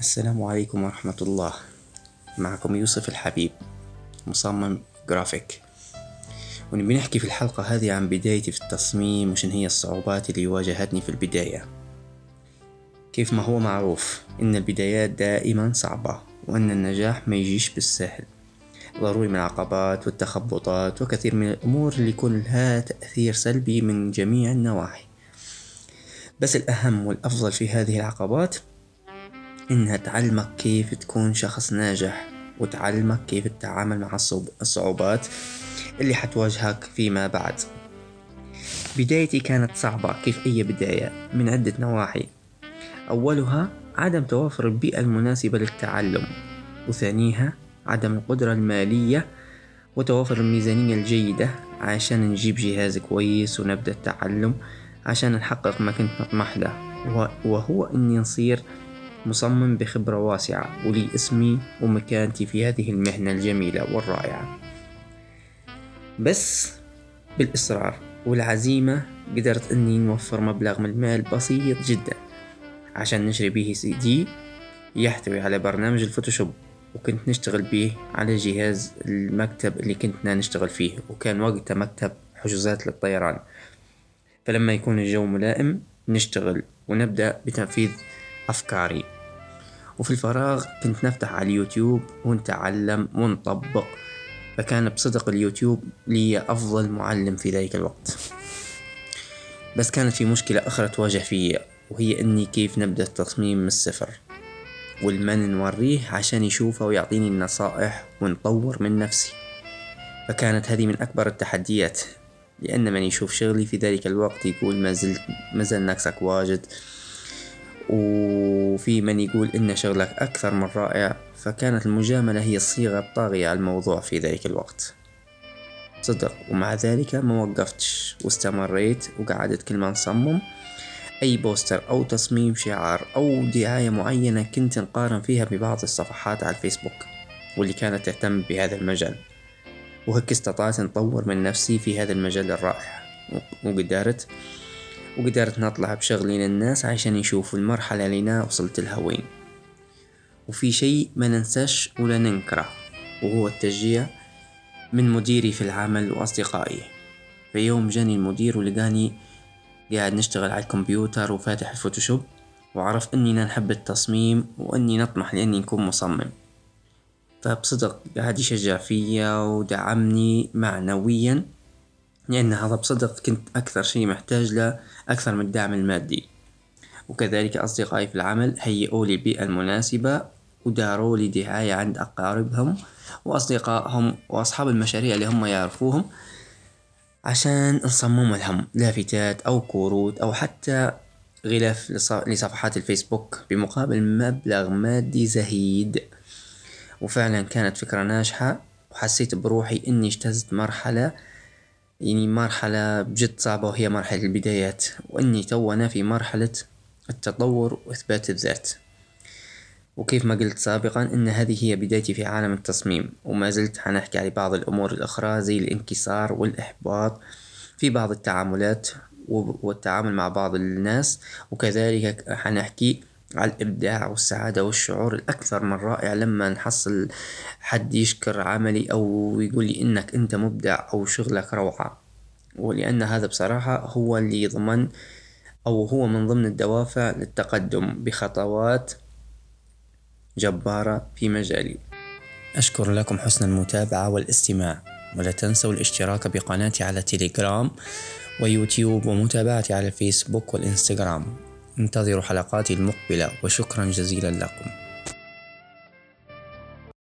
السلام عليكم ورحمة الله. معكم يوسف الحبيب مصمم جرافيك. ونبي نحكي في الحلقة هذه عن بدايتي في التصميم وشن هي الصعوبات اللي واجهتني في البداية. كيف ما هو معروف إن البدايات دائما صعبة وأن النجاح ما يجيش بالسهل. ضروري من العقبات والتخبطات وكثير من الأمور اللي يكون لها تأثير سلبي من جميع النواحي. بس الأهم والأفضل في هذه العقبات إنها تعلمك كيف تكون شخص ناجح وتعلمك كيف تتعامل مع الصعوبات اللي حتواجهك فيما بعد. بدايتي كانت صعبة كيف أي بداية؟ من عدة نواحي. أولها عدم توافر البيئة المناسبة للتعلم وثانيها عدم القدرة المالية وتوافر الميزانية الجيدة عشان نجيب جهاز كويس ونبدأ التعلم عشان نحقق ما كنت نطمح له. وهو إني نصير مصمم بخبرة واسعة ولي اسمي ومكانتي في هذه المهنة الجميلة والرائعة. بس بالإصرار والعزيمة قدرت أني نوفر مبلغ من المال بسيط جدا عشان نشري به سي دي يحتوي على برنامج الفوتوشوب وكنت نشتغل به على جهاز المكتب اللي كنتنا نشتغل فيه وكان وقتها مكتب حجوزات للطيران. فلما يكون الجو ملائم نشتغل ونبدأ بتنفيذ أفكاري. وفي الفراغ كنت نفتح على اليوتيوب ونتعلم ونطبق فكان بصدق اليوتيوب لي أفضل معلم في ذلك الوقت. بس كانت في مشكلة أخرى تواجه فيا وهي إني كيف نبدأ التصميم من الصفر؟ والمن نوريه عشان يشوفه ويعطيني النصائح ونطور من نفسي. فكانت هذه من أكبر التحديات لأن من يشوف شغلي في ذلك الوقت يقول ما زلت ما زال ناقصك واجد. وفي من يقول إن شغلك أكثر من رائع فكانت المجاملة هي الصيغة الطاغية على الموضوع في ذلك الوقت. صدق ومع ذلك ما وقفتش واستمريت وقعدت كل ما نصمم. أي بوستر أو تصميم شعار أو دعاية معينة كنت نقارن فيها ببعض الصفحات على الفيسبوك واللي كانت تهتم بهذا المجال. وهيك استطعت نطور من نفسي في هذا المجال الرائع. وقدرت وقدرت نطلع بشغلي للناس عشان يشوفوا المرحلة أنا وصلت لها وين. وفي شيء ما ننساش ولا ننكره وهو التشجيع من مديري في العمل وأصدقائي. في يوم جاني المدير ولقاني قاعد نشتغل على الكمبيوتر وفاتح الفوتوشوب وعرف اننا نحب التصميم وإني نطمح لأني نكون مصمم. فبصدق قاعد يشجع فيا ودعمني معنويا لأن هذا بصدق كنت أكثر شي محتاج له أكثر من الدعم المادي. وكذلك أصدقائي في العمل هيئوا لي البيئة المناسبة وداروا لي دعاية عند أقاربهم وأصدقائهم وأصحاب المشاريع اللي هم يعرفوهم عشان نصمم لهم لافتات أو كروت أو حتى غلاف لصفحات الفيسبوك بمقابل مبلغ مادي زهيد. وفعلا كانت فكرة ناجحة وحسيت بروحي إني اجتزت مرحلة يعني مرحلة بجد صعبة وهي مرحلة البدايات وإني تونا في مرحلة التطور وإثبات الذات. وكيف ما قلت سابقا إن هذه هي بدايتي في عالم التصميم وما زلت حنحكي على بعض الأمور الأخرى زي الانكسار والإحباط في بعض التعاملات والتعامل مع بعض الناس وكذلك حنحكي على الإبداع والسعادة والشعور الأكثر من رائع لما نحصل حد يشكر عملي أو يقول لي إنك أنت مبدع أو شغلك روعة. ولأن هذا بصراحة هو اللي يضمن أو هو من ضمن الدوافع للتقدم بخطوات جبارة في مجالي. أشكر لكم حسن المتابعة والاستماع. ولا تنسوا الاشتراك بقناتي على تيليجرام ويوتيوب ومتابعتي على الفيسبوك والإنستغرام. انتظروا حلقاتي المقبلة وشكرا جزيلا لكم.